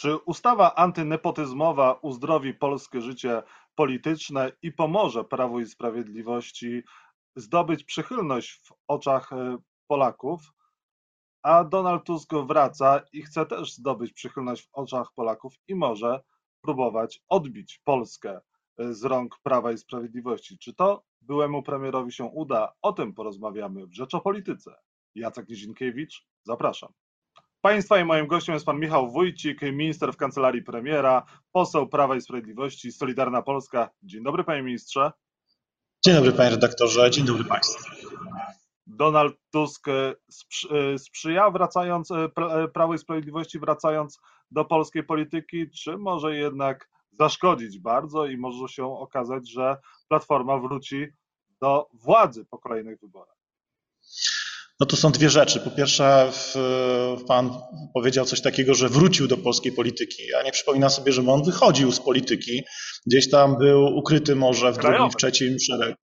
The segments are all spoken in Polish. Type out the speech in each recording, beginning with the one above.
Czy ustawa antynepotyzmowa uzdrowi polskie życie polityczne i pomoże Prawu i Sprawiedliwości zdobyć przychylność w oczach e, Polaków? A Donald Tusk wraca i chce też zdobyć przychylność w oczach Polaków i może próbować odbić Polskę e, z rąk Prawa i Sprawiedliwości. Czy to byłemu premierowi się uda? O tym porozmawiamy w Rzeczopolityce. Jacek Nizinkiewicz, zapraszam. Państwa i moim gościem jest pan Michał Wójcik, minister w kancelarii premiera, poseł Prawa i Sprawiedliwości, Solidarna Polska. Dzień dobry, panie ministrze. Dzień dobry, panie redaktorze. Dzień dobry państwu. Donald Tusk e, e, sprzyja wracając, e, Prawo i Sprawiedliwości wracając do polskiej polityki, czy może jednak zaszkodzić bardzo i może się okazać, że Platforma wróci do władzy po kolejnych wyborach? No to są dwie rzeczy. Po pierwsze, pan powiedział coś takiego, że wrócił do polskiej polityki. Ja nie przypominam sobie, że on wychodził z polityki. Gdzieś tam był ukryty może w drugim, w trzecim szeregu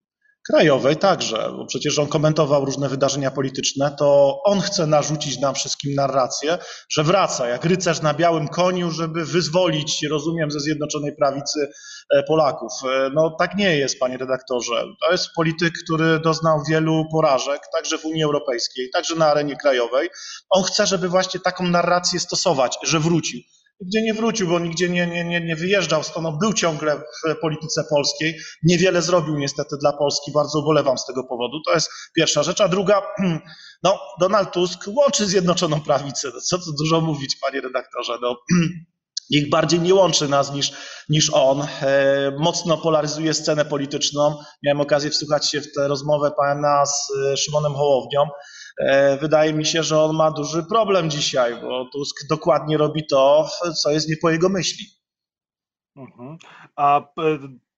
krajowej także, bo przecież on komentował różne wydarzenia polityczne, to on chce narzucić nam wszystkim narrację, że wraca jak rycerz na białym koniu, żeby wyzwolić, rozumiem, ze Zjednoczonej Prawicy e, Polaków. E, no tak nie jest, panie redaktorze. To jest polityk, który doznał wielu porażek, także w Unii Europejskiej, także na arenie krajowej. On chce, żeby właśnie taką narrację stosować, że wrócił nigdzie nie wrócił, bo nigdzie nie, nie, nie, nie wyjeżdżał stąd. był ciągle w polityce polskiej. Niewiele zrobił niestety dla Polski. Bardzo ubolewam z tego powodu. To jest pierwsza rzecz. A druga, no, Donald Tusk łączy Zjednoczoną Prawicę. No, co tu dużo mówić, panie redaktorze. No, nikt bardziej nie łączy nas niż, niż on. E, mocno polaryzuje scenę polityczną. Miałem okazję wsłuchać się w tę rozmowę pana z e, Szymonem Hołownią. E, wydaje mi się, że on ma duży problem dzisiaj, bo Tusk dokładnie robi to, co jest nie po jego myśli. Mhm. A e,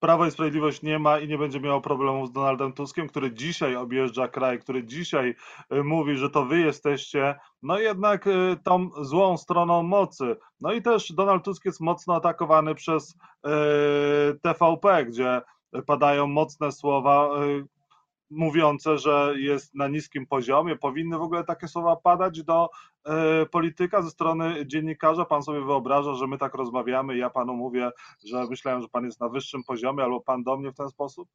Prawo i Sprawiedliwość nie ma i nie będzie miało problemu z Donaldem Tuskiem, który dzisiaj objeżdża kraj, który dzisiaj e, mówi, że to wy jesteście, no jednak tą złą stroną mocy. No i też Donald Tusk jest mocno atakowany przez TVP, gdzie padają mocne słowa, mówiące, że jest na niskim poziomie. Powinny w ogóle takie słowa padać do e, polityka ze strony dziennikarza. Pan sobie wyobraża, że my tak rozmawiamy, ja panu mówię, że myślałem, że pan jest na wyższym poziomie, albo pan do mnie w ten sposób?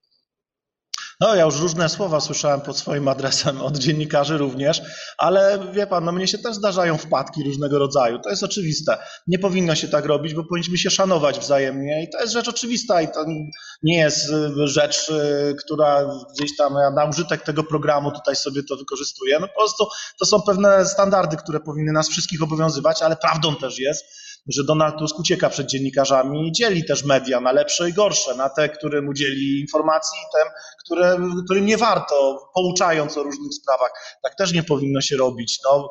No, ja już różne słowa słyszałem pod swoim adresem od dziennikarzy również, ale wie pan, no mnie się też zdarzają wpadki różnego rodzaju. To jest oczywiste. Nie powinno się tak robić, bo powinniśmy się szanować wzajemnie i to jest rzecz oczywista i to nie jest y, rzecz, y, która gdzieś tam na użytek tego programu tutaj sobie to wykorzystuje. No po prostu to są pewne standardy, które powinny nas wszystkich obowiązywać, ale prawdą też jest, że Donald Tusk ucieka przed dziennikarzami i dzieli też media na lepsze i gorsze, na te, którym udzieli informacji i te, które, którym nie warto, pouczając o różnych sprawach. Tak też nie powinno się robić. No,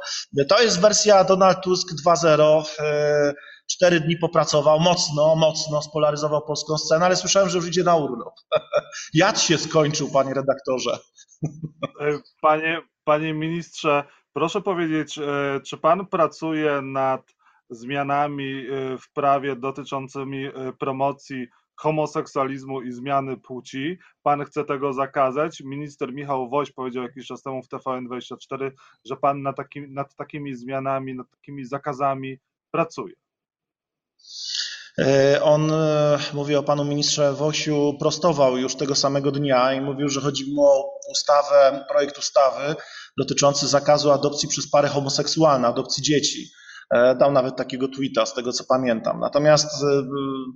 to jest wersja Donald Tusk 2.0. E, cztery dni popracował, mocno, mocno spolaryzował polską scenę, ale słyszałem, że już idzie na urlop. Jad się skończył, panie redaktorze. E, panie, panie ministrze, proszę powiedzieć, e, czy pan pracuje nad zmianami y, w prawie dotyczącymi y, promocji homoseksualizmu i zmiany płci. Pan chce tego zakazać. Minister Michał Woś powiedział jakiś czas temu w TVN24, że pan nad, takim, nad takimi zmianami, nad takimi zakazami pracuje. E, on, e, mówi o panu ministrze Wosiu, prostował już tego samego dnia i mówił, że chodzi mu o ustawę, projekt ustawy dotyczący zakazu adopcji przez pary homoseksualne, adopcji dzieci. E, dał nawet takiego tweeta, z tego co pamiętam. Natomiast e,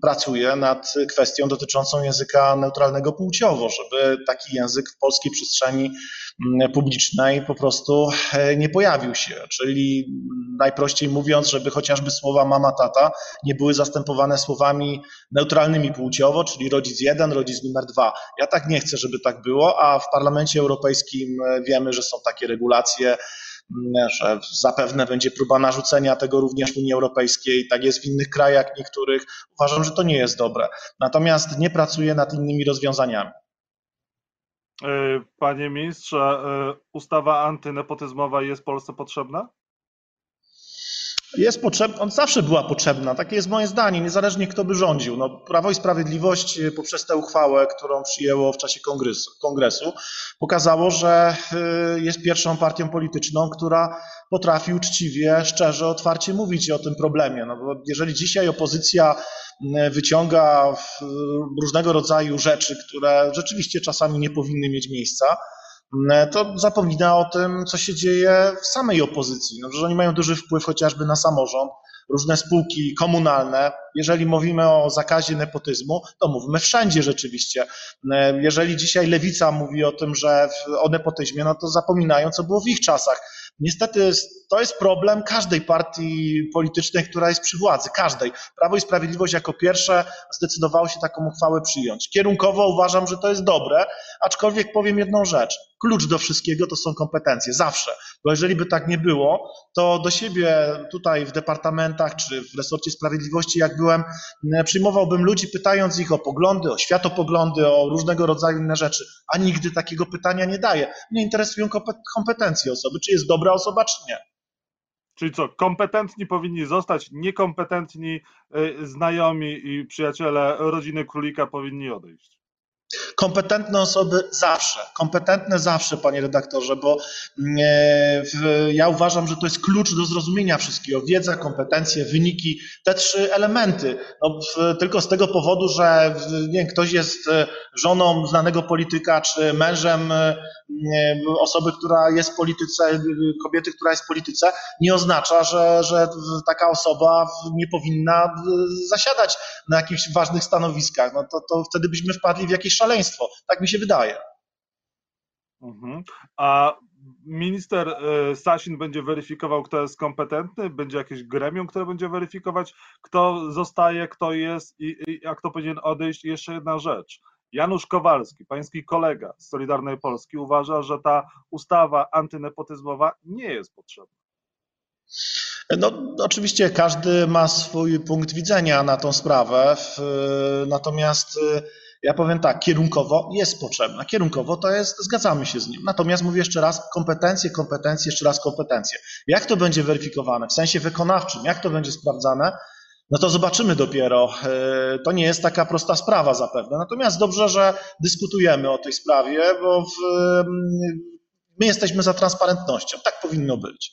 pracuje nad kwestią dotyczącą języka neutralnego płciowo, żeby taki język w polskiej przestrzeni mm, publicznej po prostu e, nie pojawił się. Czyli najprościej mówiąc, żeby chociażby słowa mama, tata nie były zastępowane słowami neutralnymi płciowo, czyli rodzic jeden, rodzic numer dwa. Ja tak nie chcę, żeby tak było, a w Parlamencie Europejskim wiemy, że są takie regulacje, że zapewne będzie próba narzucenia tego również Unii Europejskiej, tak jest w innych krajach niektórych. Uważam, że to nie jest dobre. Natomiast nie pracuję nad innymi rozwiązaniami. E, panie ministrze, e, ustawa antynepotyzmowa jest Polsce potrzebna? Jest potrzebna, on zawsze była potrzebna, takie jest moje zdanie, niezależnie kto by rządził. No, Prawo i Sprawiedliwość y, poprzez tę uchwałę, którą przyjęło w czasie kongresu, kongresu pokazało, że y, jest pierwszą partią polityczną, która potrafi uczciwie, szczerze, otwarcie mówić o tym problemie. No bo jeżeli dzisiaj opozycja y, wyciąga różnego rodzaju rzeczy, które rzeczywiście czasami nie powinny mieć miejsca, to zapomina o tym, co się dzieje w samej opozycji. No, że oni mają duży wpływ chociażby na samorząd, różne spółki komunalne. Jeżeli mówimy o zakazie nepotyzmu, to mówmy wszędzie rzeczywiście. E, jeżeli dzisiaj lewica mówi o tym, że o nepotyzmie, no to zapominają, co było w ich czasach. Niestety to jest problem każdej partii politycznej, która jest przy władzy, każdej. Prawo i Sprawiedliwość jako pierwsze zdecydowało się taką uchwałę przyjąć. Kierunkowo uważam, że to jest dobre, aczkolwiek powiem jedną rzecz. Klucz do wszystkiego to są kompetencje, zawsze. Bo jeżeli by tak nie było, to do siebie tutaj w departamentach czy w resorcie sprawiedliwości, jak byłem, przyjmowałbym ludzi, pytając ich o poglądy, o światopoglądy, o różnego rodzaju inne rzeczy, a nigdy takiego pytania nie daję. Mnie interesują kompetencje osoby, czy jest dobra osoba, czy nie. Czyli co, kompetentni powinni zostać, niekompetentni y, znajomi i przyjaciele rodziny królika powinni odejść. Kompetentne osoby zawsze, kompetentne zawsze, panie redaktorze, bo mm, e, ja uważam, że to jest klucz do zrozumienia wszystkiego. Wiedza, kompetencje, wyniki, te trzy elementy. No, tylko z tego powodu, że nie ktoś jest e, żoną znanego polityka, czy mężem e, osoby, która jest w polityce, kobiety, która jest w polityce, nie oznacza, że, że taka osoba nie powinna zasiadać na jakichś ważnych stanowiskach. No to, to wtedy byśmy wpadli w jakieś szaleństwo. Tak mi się wydaje. Mhm. A minister e, Sasin będzie weryfikował, kto jest kompetentny? Będzie jakieś gremium, które będzie weryfikować, kto zostaje, kto jest i, i a kto powinien odejść? I jeszcze jedna rzecz. Janusz Kowalski, pański kolega z Solidarnej Polski, uważa, że ta ustawa antynepotyzmowa nie jest potrzebna. No, oczywiście każdy ma swój punkt widzenia na tą sprawę, natomiast ja powiem tak, kierunkowo jest potrzebna. Kierunkowo to jest, zgadzamy się z nim. Natomiast mówię jeszcze raz, kompetencje, kompetencje, jeszcze raz kompetencje. Jak to będzie weryfikowane w sensie wykonawczym, jak to będzie sprawdzane, no to zobaczymy dopiero. E, to nie jest taka prosta sprawa zapewne. Natomiast dobrze, że dyskutujemy o tej sprawie, bo w, my jesteśmy za transparentnością. Tak powinno być.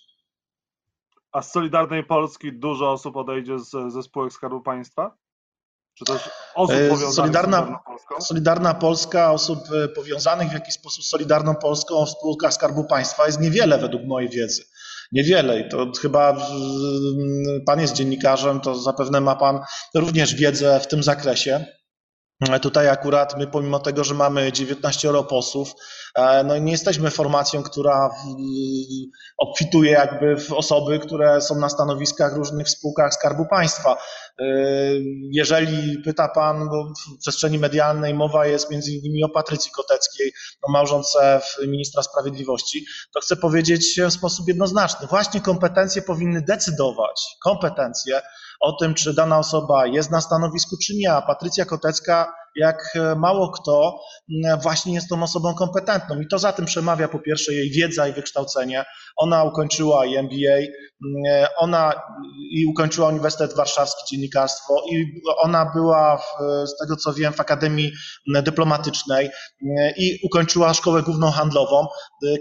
A z Solidarnej Polski dużo osób odejdzie z, ze spółek Skarbu Państwa? Czy też osób e, powiązanych Solidarna, z Polską? Solidarna Polska, osób e, powiązanych w jakiś sposób z Solidarną Polską w spółkach Skarbu Państwa jest niewiele według mojej wiedzy. Niewiele i to chyba pan jest dziennikarzem, to zapewne ma pan również wiedzę w tym zakresie. Tutaj akurat my, pomimo tego, że mamy 19 posłów, e, no nie jesteśmy formacją, która obfituje jakby w osoby, które są na stanowiskach różnych w spółkach Skarbu Państwa. E, jeżeli pyta Pan, bo w przestrzeni medialnej mowa jest między innymi o Patrycji Koteckiej, o małżonce ministra sprawiedliwości, to chcę powiedzieć w sposób jednoznaczny. Właśnie kompetencje powinny decydować, kompetencje o tym, czy dana osoba jest na stanowisku, czy nie. A Patrycja Kotecka, jak mało kto, właśnie jest tą osobą kompetentną. I to za tym przemawia po pierwsze jej wiedza i wykształcenie. Ona ukończyła i MBA, ona i ukończyła Uniwersytet Warszawski Dziennikarstwo i ona była, w, z tego co wiem, w Akademii Dyplomatycznej i ukończyła Szkołę Główną Handlową.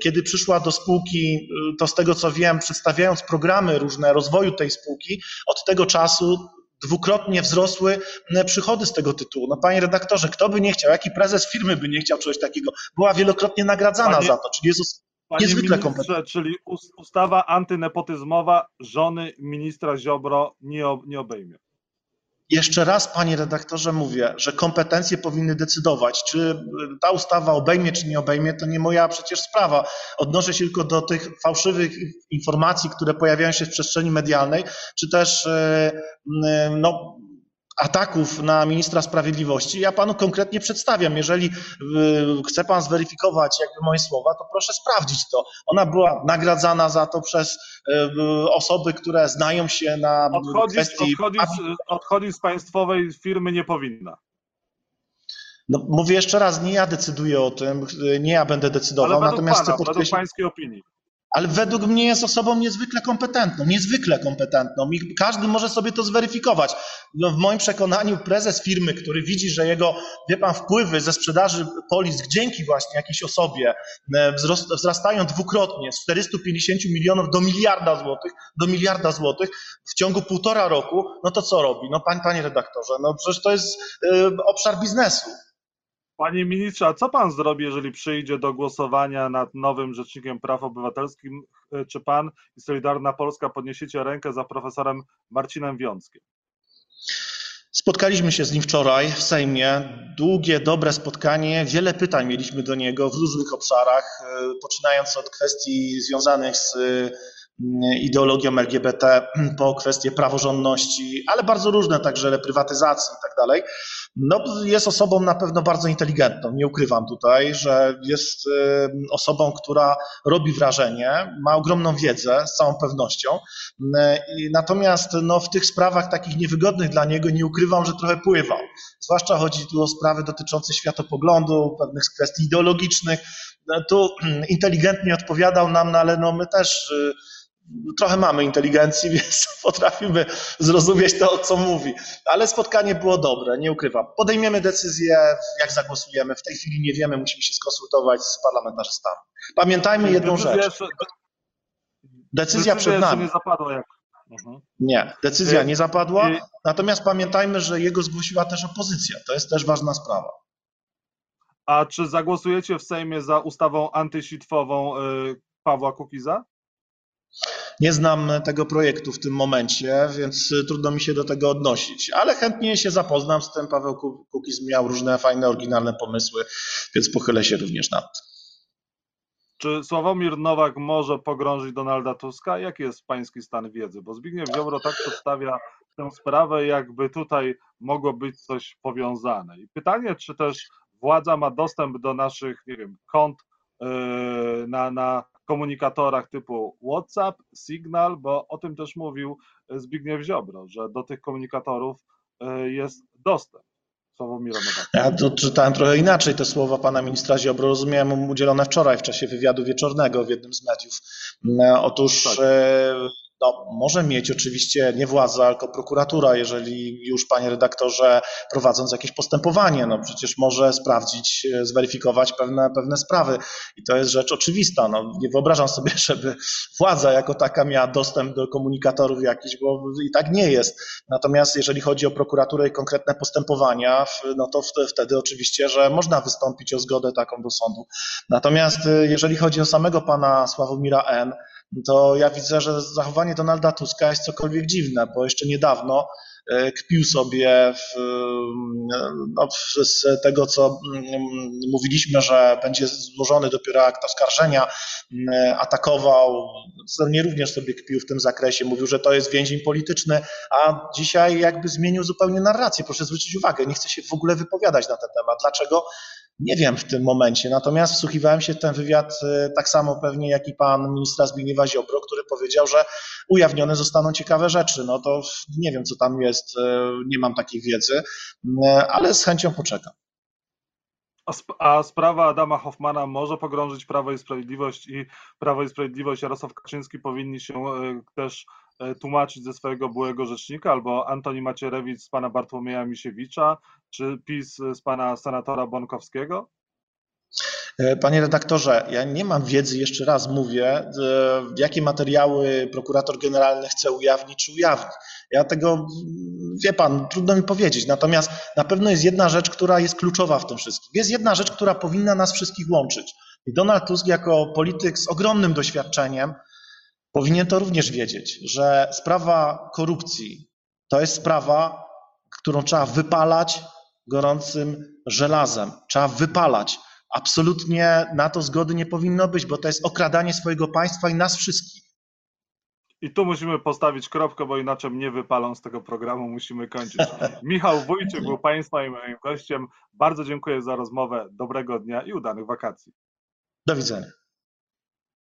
Kiedy przyszła do spółki, to z tego co wiem, przedstawiając programy różne rozwoju tej spółki, od tego czasu dwukrotnie wzrosły przychody z tego tytułu. No panie redaktorze, kto by nie chciał, jaki prezes firmy by nie chciał czegoś takiego? Była wielokrotnie nagradzana panie, za to, czyli jest niezwykle kompetentna. Czyli ustawa antynepotyzmowa żony ministra Ziobro nie, nie obejmie. Jeszcze raz, panie redaktorze, mówię, że kompetencje powinny decydować, czy ta ustawa obejmie, czy nie obejmie, to nie moja przecież sprawa. Odnoszę się tylko do tych fałszywych informacji, które pojawiają się w przestrzeni medialnej, czy też e, no, ataków na ministra sprawiedliwości. Ja panu konkretnie przedstawiam. Jeżeli y, chce pan zweryfikować jakby moje słowa, to proszę sprawdzić to. Ona była nagradzana za to przez y, osoby, które znają się na odchodzi, kwestii... Odchodzi, odchodzi z państwowej firmy nie powinna. No, mówię jeszcze raz, nie ja decyduję o tym, nie ja będę decydował, Ale natomiast pana, chcę podkreślić... pańskiej opinii. Ale według mnie jest osobą niezwykle kompetentną, niezwykle kompetentną i każdy może sobie to zweryfikować. No, w moim przekonaniu prezes firmy, który widzi, że jego, wie pan, wpływy ze sprzedaży polis dzięki właśnie jakiejś osobie e, wzrastają dwukrotnie z 450 milionów do miliarda złotych, do miliarda złotych w ciągu półtora roku, no to co robi? No panie, panie redaktorze, no przecież to jest y, obszar biznesu. Panie ministrze, a co pan zrobi, jeżeli przyjdzie do głosowania nad nowym Rzecznikiem Praw Obywatelskich? Czy pan i Solidarna Polska podniesiecie rękę za profesorem Marcinem Wiąckiem? Spotkaliśmy się z nim wczoraj w Sejmie. Długie, dobre spotkanie. Wiele pytań mieliśmy do niego w różnych obszarach, e, poczynając od kwestii związanych z ideologią LGBT, po kwestie praworządności, ale bardzo różne, także reprywatyzacji i tak dalej. No, jest osobą na pewno bardzo inteligentną, nie ukrywam tutaj, że jest osobą, która robi wrażenie, ma ogromną wiedzę z całą pewnością. Natomiast no, w tych sprawach takich niewygodnych dla niego nie ukrywam, że trochę pływał. Zwłaszcza chodzi tu o sprawy dotyczące światopoglądu, pewnych kwestii ideologicznych. Tu inteligentnie odpowiadał nam, no, ale no, my też y, trochę mamy inteligencji, więc potrafimy zrozumieć to, co mówi. Ale spotkanie było dobre, nie ukrywam. Podejmiemy decyzję, jak zagłosujemy. W tej chwili nie wiemy, musimy się skonsultować z parlamentarzystami. Pamiętajmy jedną rzecz. Decyzja przed nami. nie zapadła jak... Mhm. Nie, decyzja nie zapadła, natomiast pamiętajmy, że jego zgłosiła też opozycja. To jest też ważna sprawa. A czy zagłosujecie w Sejmie za ustawą antysitwową y, Pawła Kukiza? Nie znam tego projektu w tym momencie, więc trudno mi się do tego odnosić, ale chętnie się zapoznam z tym. Paweł Kukiz miał różne fajne, oryginalne pomysły, więc pochylę się również nad tym. Czy Sławomir Nowak może pogrążyć Donalda Tuska? Jaki jest pański stan wiedzy? Bo Zbigniew Ziobro tak przedstawia tę sprawę, jakby tutaj mogło być coś powiązane. I pytanie, czy też władza ma dostęp do naszych, nie wiem, kont yy, na, na komunikatorach typu WhatsApp, Signal, bo o tym też mówił Zbigniew Ziobro, że do tych komunikatorów e, jest dostęp. Ja to czytałem trochę inaczej te słowa pana ministra Ziobro. Rozumiałem udzielone wczoraj w czasie wywiadu wieczornego w jednym z mediów. E, otóż tak. No, może mieć oczywiście nie władza, tylko prokuratura, jeżeli już, panie redaktorze, prowadząc jakieś postępowanie, no przecież może sprawdzić, e, zweryfikować pewne, pewne sprawy. I to jest rzecz oczywista. No, nie wyobrażam sobie, żeby władza jako taka miała dostęp do komunikatorów jakichś, bo i tak nie jest. Natomiast jeżeli chodzi o prokuraturę i konkretne postępowania, no to wtedy oczywiście, że można wystąpić o zgodę taką do sądu. Natomiast e, jeżeli chodzi o samego pana Sławomira N., to ja widzę, że zachowanie Donalda Tuska jest cokolwiek dziwne, bo jeszcze niedawno e, kpił sobie w, no, z tego, co mm, mówiliśmy, że będzie złożony dopiero akt oskarżenia, mm, atakował, nie również sobie kpił w tym zakresie, mówił, że to jest więzień polityczny, a dzisiaj jakby zmienił zupełnie narrację. Proszę zwrócić uwagę, nie chce się w ogóle wypowiadać na ten temat. Dlaczego? Nie wiem w tym momencie, natomiast wsłuchiwałem się w ten wywiad e, tak samo pewnie jak i pan ministra Zbigniewa Ziobro, który powiedział, że ujawnione zostaną ciekawe rzeczy. No to nie wiem, co tam jest, e, nie mam takiej wiedzy, e, ale z chęcią poczekam. A, sp a sprawa Adama Hoffmana może pogrążyć Prawo i Sprawiedliwość i Prawo i Sprawiedliwość Jarosław Kaczyński powinni się też tłumaczyć ze swojego byłego rzecznika, albo Antoni Macierewicz z pana Bartłomieja Misiewicza, czy PiS z pana senatora Bonkowskiego? E, panie redaktorze, ja nie mam wiedzy, jeszcze raz mówię, e, jakie materiały prokurator generalny chce ujawnić czy ujawni. Ja tego, wie pan, trudno mi powiedzieć. Natomiast na pewno jest jedna rzecz, która jest kluczowa w tym wszystkim. Jest jedna rzecz, która powinna nas wszystkich łączyć. I Donald Tusk jako polityk z ogromnym doświadczeniem, powinien to również wiedzieć, że sprawa korupcji to jest sprawa, którą trzeba wypalać gorącym żelazem. Trzeba wypalać. Absolutnie na to zgody nie powinno być, bo to jest okradanie swojego państwa i nas wszystkich. I tu musimy postawić kropkę, bo inaczej mnie wypalą z tego programu, musimy kończyć. Michał Wójcik był Państwa i moim gościem. Bardzo dziękuję za rozmowę. Dobrego dnia i udanych wakacji. Do widzenia.